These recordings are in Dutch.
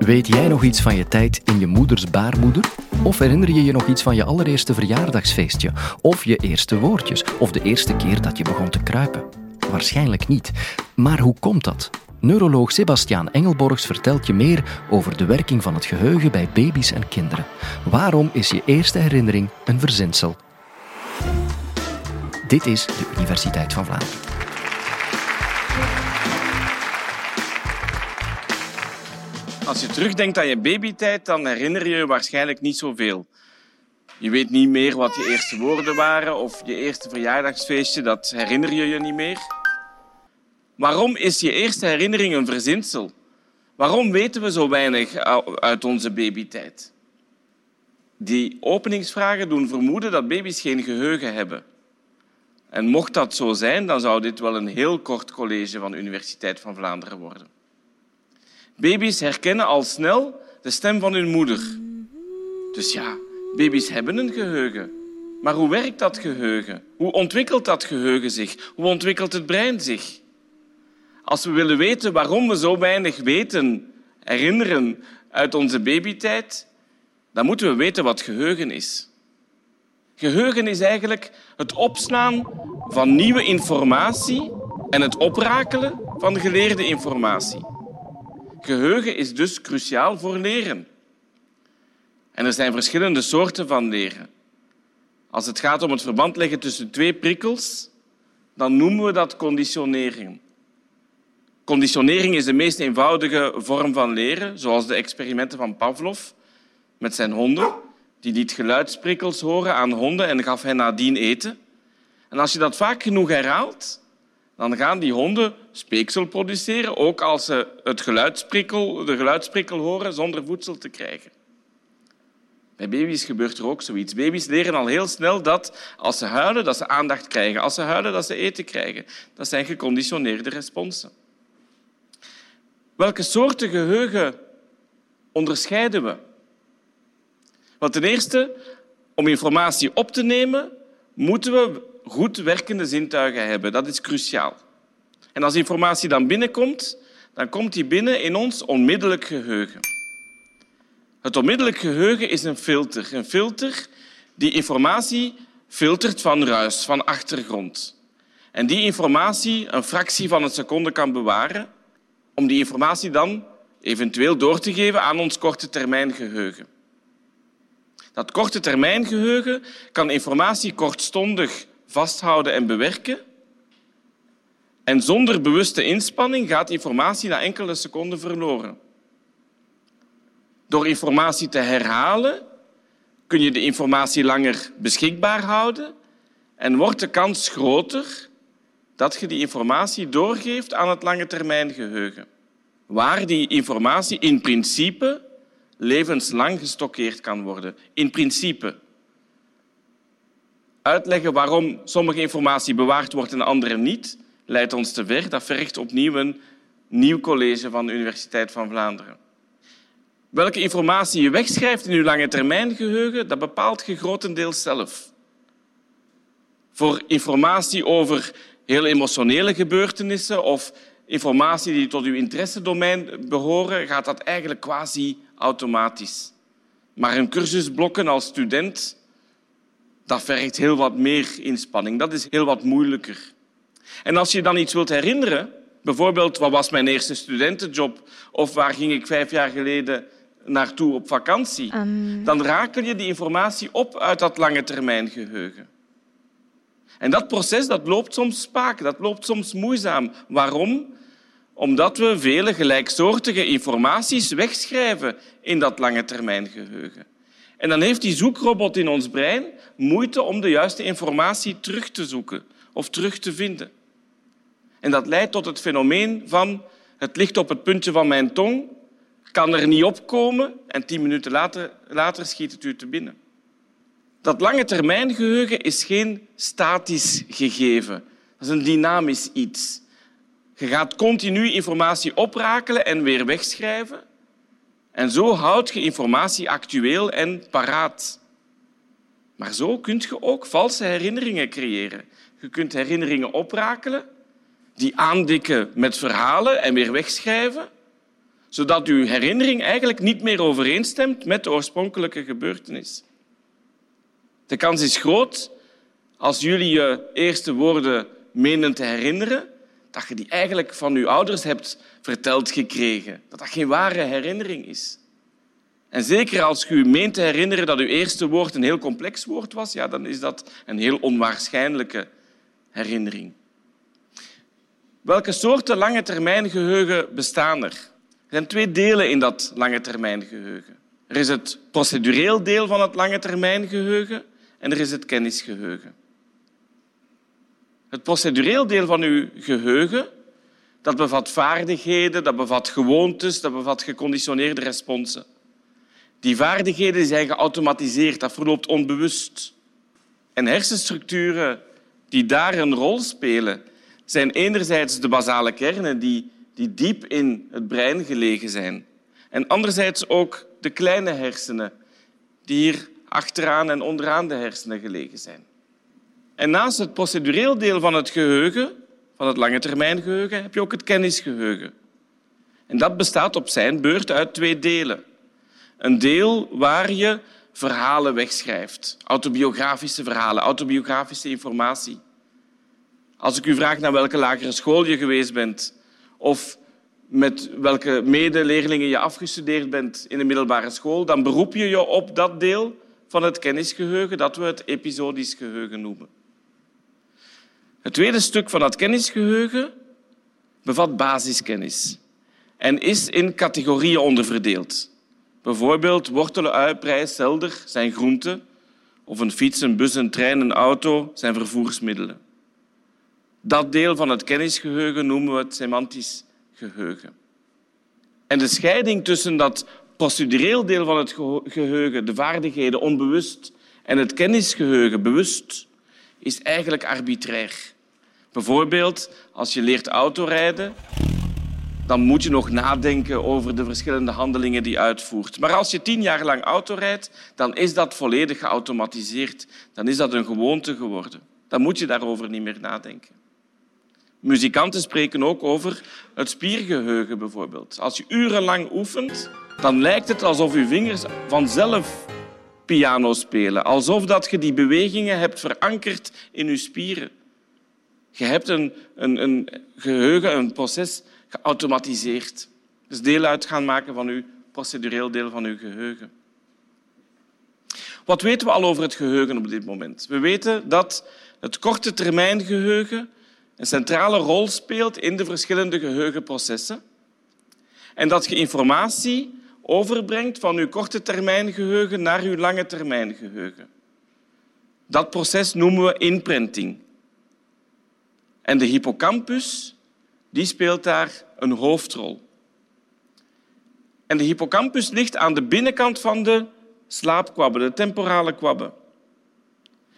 Weet jij nog iets van je tijd in je moeders baarmoeder? Of herinner je je nog iets van je allereerste verjaardagsfeestje? Of je eerste woordjes? Of de eerste keer dat je begon te kruipen? Waarschijnlijk niet. Maar hoe komt dat? Neuroloog Sebastiaan Engelborgs vertelt je meer over de werking van het geheugen bij baby's en kinderen. Waarom is je eerste herinnering een verzinsel? Dit is de Universiteit van Vlaanderen. Als je terugdenkt aan je babytijd, dan herinner je je waarschijnlijk niet zoveel. Je weet niet meer wat je eerste woorden waren of je eerste verjaardagsfeestje, dat herinner je je niet meer. Waarom is je eerste herinnering een verzinsel? Waarom weten we zo weinig uit onze babytijd? Die openingsvragen doen vermoeden dat baby's geen geheugen hebben. En mocht dat zo zijn, dan zou dit wel een heel kort college van de Universiteit van Vlaanderen worden. Baby's herkennen al snel de stem van hun moeder. Dus ja, baby's hebben een geheugen. Maar hoe werkt dat geheugen? Hoe ontwikkelt dat geheugen zich? Hoe ontwikkelt het brein zich? Als we willen weten waarom we zo weinig weten, herinneren uit onze babytijd, dan moeten we weten wat geheugen is. Geheugen is eigenlijk het opslaan van nieuwe informatie en het oprakelen van geleerde informatie. Geheugen is dus cruciaal voor leren. En er zijn verschillende soorten van leren. Als het gaat om het verband leggen tussen twee prikkels, dan noemen we dat conditionering. Conditionering is de meest eenvoudige vorm van leren, zoals de experimenten van Pavlov met zijn honden. Die liet geluidsprikkels horen aan honden en gaf hen nadien eten. En als je dat vaak genoeg herhaalt, dan gaan die honden speeksel produceren, ook als ze het geluidsprikkel, de geluidsprikkel horen zonder voedsel te krijgen. Bij baby's gebeurt er ook zoiets. Baby's leren al heel snel dat als ze huilen, dat ze aandacht krijgen. Als ze huilen, dat ze eten krijgen. Dat zijn geconditioneerde responsen. Welke soorten geheugen onderscheiden we? Want ten eerste, om informatie op te nemen, moeten we goed werkende zintuigen hebben. Dat is cruciaal. En als informatie dan binnenkomt, dan komt die binnen in ons onmiddellijk geheugen. Het onmiddellijk geheugen is een filter. Een filter die informatie filtert van ruis, van achtergrond. En die informatie een fractie van een seconde kan bewaren om die informatie dan eventueel door te geven aan ons korte termijn geheugen. Dat korte termijn geheugen kan informatie kortstondig vasthouden en bewerken. En zonder bewuste inspanning gaat informatie na enkele seconden verloren. Door informatie te herhalen kun je de informatie langer beschikbaar houden en wordt de kans groter dat je die informatie doorgeeft aan het lange termijn geheugen, waar die informatie in principe levenslang gestockeerd kan worden. In principe. Uitleggen waarom sommige informatie bewaard wordt en andere niet, leidt ons te ver. Dat vergt opnieuw een nieuw college van de Universiteit van Vlaanderen. Welke informatie je wegschrijft in je lange termijn geheugen, dat bepaalt je grotendeels zelf. Voor informatie over heel emotionele gebeurtenissen of informatie die tot uw interessedomein behoren, gaat dat eigenlijk quasi automatisch. Maar een cursusblokken als student, dat vergt heel wat meer inspanning. Dat is heel wat moeilijker. En als je dan iets wilt herinneren, bijvoorbeeld wat was mijn eerste studentenjob of waar ging ik vijf jaar geleden naartoe op vakantie, um... dan rakel je die informatie op uit dat lange termijn geheugen. En dat proces dat loopt soms spaak, dat loopt soms moeizaam. Waarom? Omdat we vele gelijksoortige informaties wegschrijven in dat lange termijn geheugen. En dan heeft die zoekrobot in ons brein moeite om de juiste informatie terug te zoeken of terug te vinden. En dat leidt tot het fenomeen van het ligt op het puntje van mijn tong, kan er niet opkomen en tien minuten later, later schiet het u te binnen. Dat lange termijn geheugen is geen statisch gegeven. Dat is een dynamisch iets. Je gaat continu informatie oprakelen en weer wegschrijven. En zo houd je informatie actueel en paraat. Maar zo kun je ook valse herinneringen creëren. Je kunt herinneringen oprakelen, die aandikken met verhalen en weer wegschrijven, zodat uw herinnering eigenlijk niet meer overeenstemt met de oorspronkelijke gebeurtenis. De kans is groot, als jullie je eerste woorden menen te herinneren, dat je die eigenlijk van je ouders hebt verteld gekregen. Dat dat geen ware herinnering is. En zeker als je meent te herinneren dat uw eerste woord een heel complex woord was, ja, dan is dat een heel onwaarschijnlijke herinnering. Welke soorten lange termijn geheugen bestaan er? Er zijn twee delen in dat lange termijn geheugen. Er is het procedureel deel van het lange termijn geheugen en er is het kennisgeheugen. Het procedureel deel van uw geheugen dat bevat vaardigheden, dat bevat gewoontes, dat bevat geconditioneerde responsen. Die vaardigheden zijn geautomatiseerd, dat verloopt onbewust. En hersenstructuren die daar een rol spelen, zijn enerzijds de basale kernen die, die diep in het brein gelegen zijn. En anderzijds ook de kleine hersenen, die hier achteraan en onderaan de hersenen gelegen zijn. En naast het procedureel deel van het geheugen, van het lange termijn geheugen, heb je ook het kennisgeheugen. En dat bestaat op zijn beurt uit twee delen. Een deel waar je verhalen wegschrijft, autobiografische verhalen, autobiografische informatie. Als ik u vraag naar welke lagere school je geweest bent of met welke medeleerlingen je afgestudeerd bent in de middelbare school, dan beroep je je op dat deel van het kennisgeheugen dat we het episodisch geheugen noemen. Het tweede stuk van dat kennisgeheugen bevat basiskennis en is in categorieën onderverdeeld. Bijvoorbeeld wortelen, ui, prei, selder zijn groenten of een fiets, een bus, een trein, een auto zijn vervoersmiddelen. Dat deel van het kennisgeheugen noemen we het semantisch geheugen. En de scheiding tussen dat procedureel deel van het geheugen, de vaardigheden onbewust, en het kennisgeheugen bewust, is eigenlijk arbitrair. Bijvoorbeeld, als je leert autorijden, dan moet je nog nadenken over de verschillende handelingen die je uitvoert. Maar als je tien jaar lang auto rijdt, dan is dat volledig geautomatiseerd. Dan is dat een gewoonte geworden. Dan moet je daarover niet meer nadenken. Muzikanten spreken ook over het spiergeheugen bijvoorbeeld. Als je urenlang oefent, dan lijkt het alsof je vingers vanzelf piano spelen. Alsof dat je die bewegingen hebt verankerd in je spieren. Je hebt een, een, een geheugen, een proces geautomatiseerd. Dus deel uit gaan maken van uw procedureel deel van uw geheugen. Wat weten we al over het geheugen op dit moment? We weten dat het korte termijn geheugen een centrale rol speelt in de verschillende geheugenprocessen en dat je informatie overbrengt van uw korte termijn geheugen naar uw lange termijn geheugen. Dat proces noemen we imprinting. En de hippocampus die speelt daar een hoofdrol. En de hippocampus ligt aan de binnenkant van de slaapkwabbe, de temporale kwabbe.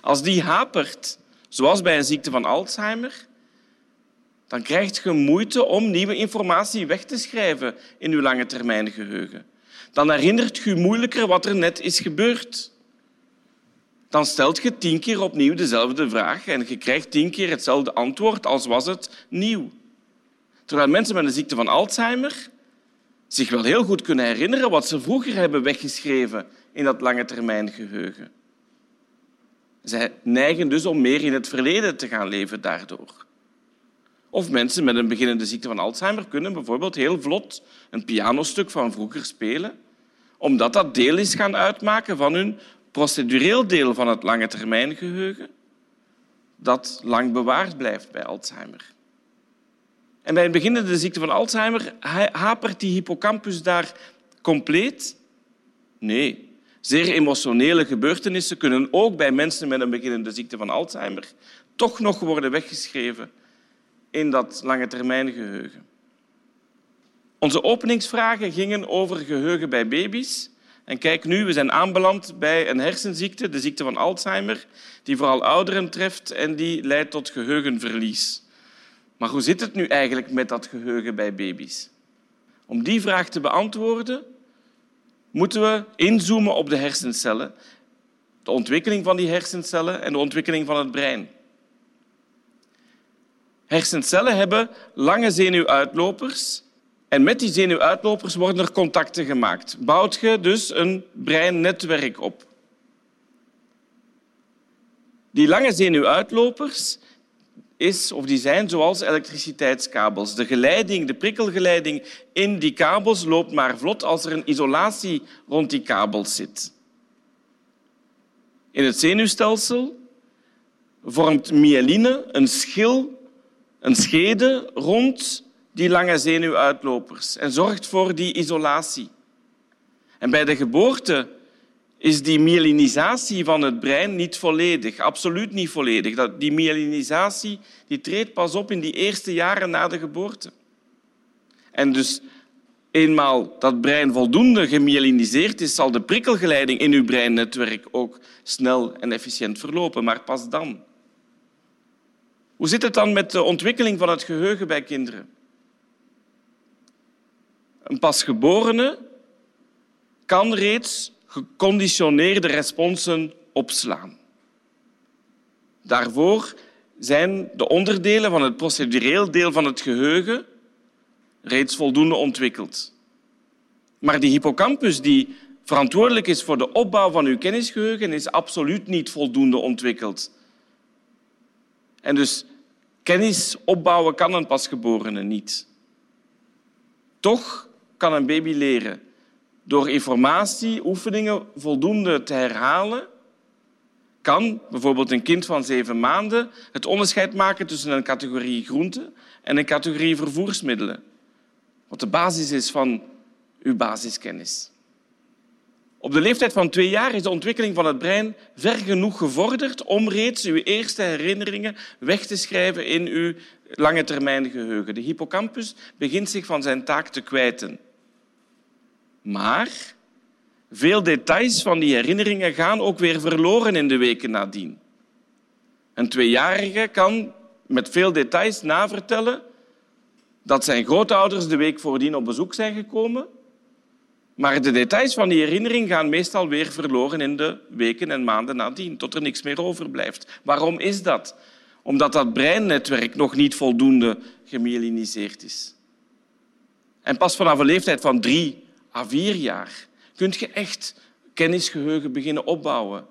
Als die hapert, zoals bij een ziekte van Alzheimer, dan krijg je moeite om nieuwe informatie weg te schrijven in je lange termijn geheugen. Dan herinnert je moeilijker wat er net is gebeurd. Dan stelt je tien keer opnieuw dezelfde vraag en je krijgt tien keer hetzelfde antwoord als was het nieuw. Terwijl mensen met een ziekte van Alzheimer zich wel heel goed kunnen herinneren wat ze vroeger hebben weggeschreven in dat lange termijn geheugen. Zij neigen dus om meer in het verleden te gaan leven daardoor. Of mensen met een beginnende ziekte van Alzheimer kunnen bijvoorbeeld heel vlot een pianostuk van vroeger spelen, omdat dat deel is gaan uitmaken van hun procedureel deel van het lange termijn geheugen, dat lang bewaard blijft bij Alzheimer. En bij het beginnende ziekte van Alzheimer hapert die hippocampus daar compleet? Nee. Zeer emotionele gebeurtenissen kunnen ook bij mensen met een beginnende ziekte van Alzheimer toch nog worden weggeschreven in dat lange termijn geheugen. Onze openingsvragen gingen over geheugen bij baby's. En kijk nu, we zijn aanbeland bij een hersenziekte, de ziekte van Alzheimer, die vooral ouderen treft en die leidt tot geheugenverlies. Maar hoe zit het nu eigenlijk met dat geheugen bij baby's? Om die vraag te beantwoorden, moeten we inzoomen op de hersencellen, de ontwikkeling van die hersencellen en de ontwikkeling van het brein. Hersencellen hebben lange zenuwuitlopers En met die zenuwuitlopers worden er contacten gemaakt. Bouwt je dus een breinnetwerk op. Die lange zenuwuitlopers is, of die zijn zoals elektriciteitskabels. De geleiding, de prikkelgeleiding in die kabels loopt maar vlot als er een isolatie rond die kabels zit. In het zenuwstelsel vormt myeline een schil, een schede rond die lange zenuwuitlopers en zorgt voor die isolatie. En bij de geboorte is die myelinisatie van het brein niet volledig, absoluut niet volledig. Die myelinisatie die treedt pas op in die eerste jaren na de geboorte. En dus eenmaal dat brein voldoende gemyeliniseerd is, zal de prikkelgeleiding in uw breinnetwerk ook snel en efficiënt verlopen, maar pas dan. Hoe zit het dan met de ontwikkeling van het geheugen bij kinderen? Een pasgeborene kan reeds geconditioneerde responsen opslaan. Daarvoor zijn de onderdelen van het procedureel deel van het geheugen reeds voldoende ontwikkeld. Maar die hippocampus die verantwoordelijk is voor de opbouw van uw kennisgeheugen is absoluut niet voldoende ontwikkeld. En dus kennis opbouwen kan een pasgeborene niet. Toch kan een baby leren door informatie, oefeningen voldoende te herhalen, kan bijvoorbeeld een kind van zeven maanden het onderscheid maken tussen een categorie groente en een categorie vervoersmiddelen. Wat de basis is van uw basiskennis. Op de leeftijd van twee jaar is de ontwikkeling van het brein ver genoeg gevorderd om reeds uw eerste herinneringen weg te schrijven in uw lange termijn geheugen. De hippocampus begint zich van zijn taak te kwijten. Maar veel details van die herinneringen gaan ook weer verloren in de weken nadien. Een tweejarige kan met veel details navertellen dat zijn grootouders de week voordien op bezoek zijn gekomen, maar de details van die herinnering gaan meestal weer verloren in de weken en maanden nadien, tot er niks meer overblijft. Waarom is dat? Omdat dat breinnetwerk nog niet voldoende gemyeliniseerd is. En pas vanaf een leeftijd van drie à vier jaar kun je echt kennisgeheugen beginnen opbouwen.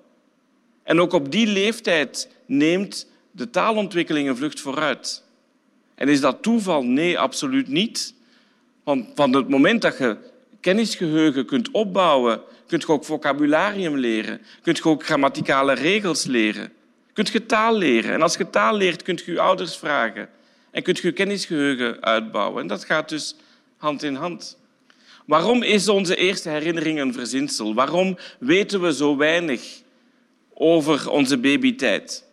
En ook op die leeftijd neemt de taalontwikkeling een vlucht vooruit. En is dat toeval? Nee, absoluut niet. Want van het moment dat je kennisgeheugen kunt opbouwen, kunt je ook vocabularium leren, kunt je ook grammaticale regels leren, kunt je taal leren. En als je taal leert, kunt je je ouders vragen en kunt je kennisgeheugen uitbouwen. En dat gaat dus hand in hand. Waarom is onze eerste herinnering een verzinsel? Waarom weten we zo weinig over onze babytijd?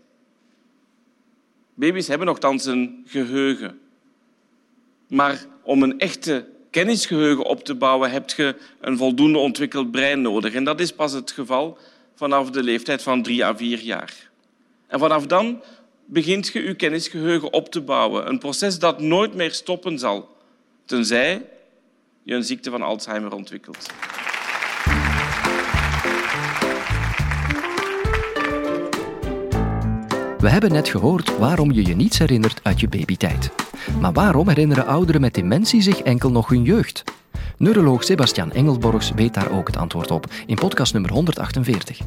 Baby's hebben nogthans een geheugen. Maar om een echte kennisgeheugen op te bouwen, heb je een voldoende ontwikkeld brein nodig. En dat is pas het geval vanaf de leeftijd van drie à vier jaar. En vanaf dan begint je je kennisgeheugen op te bouwen. Een proces dat nooit meer stoppen zal, tenzij je een ziekte van Alzheimer ontwikkelt. We hebben net gehoord waarom je je niets herinnert uit je babytijd. Maar waarom herinneren ouderen met dementie zich enkel nog hun jeugd? Neuroloog Sebastian Engelborgs weet daar ook het antwoord op in podcast nummer 148.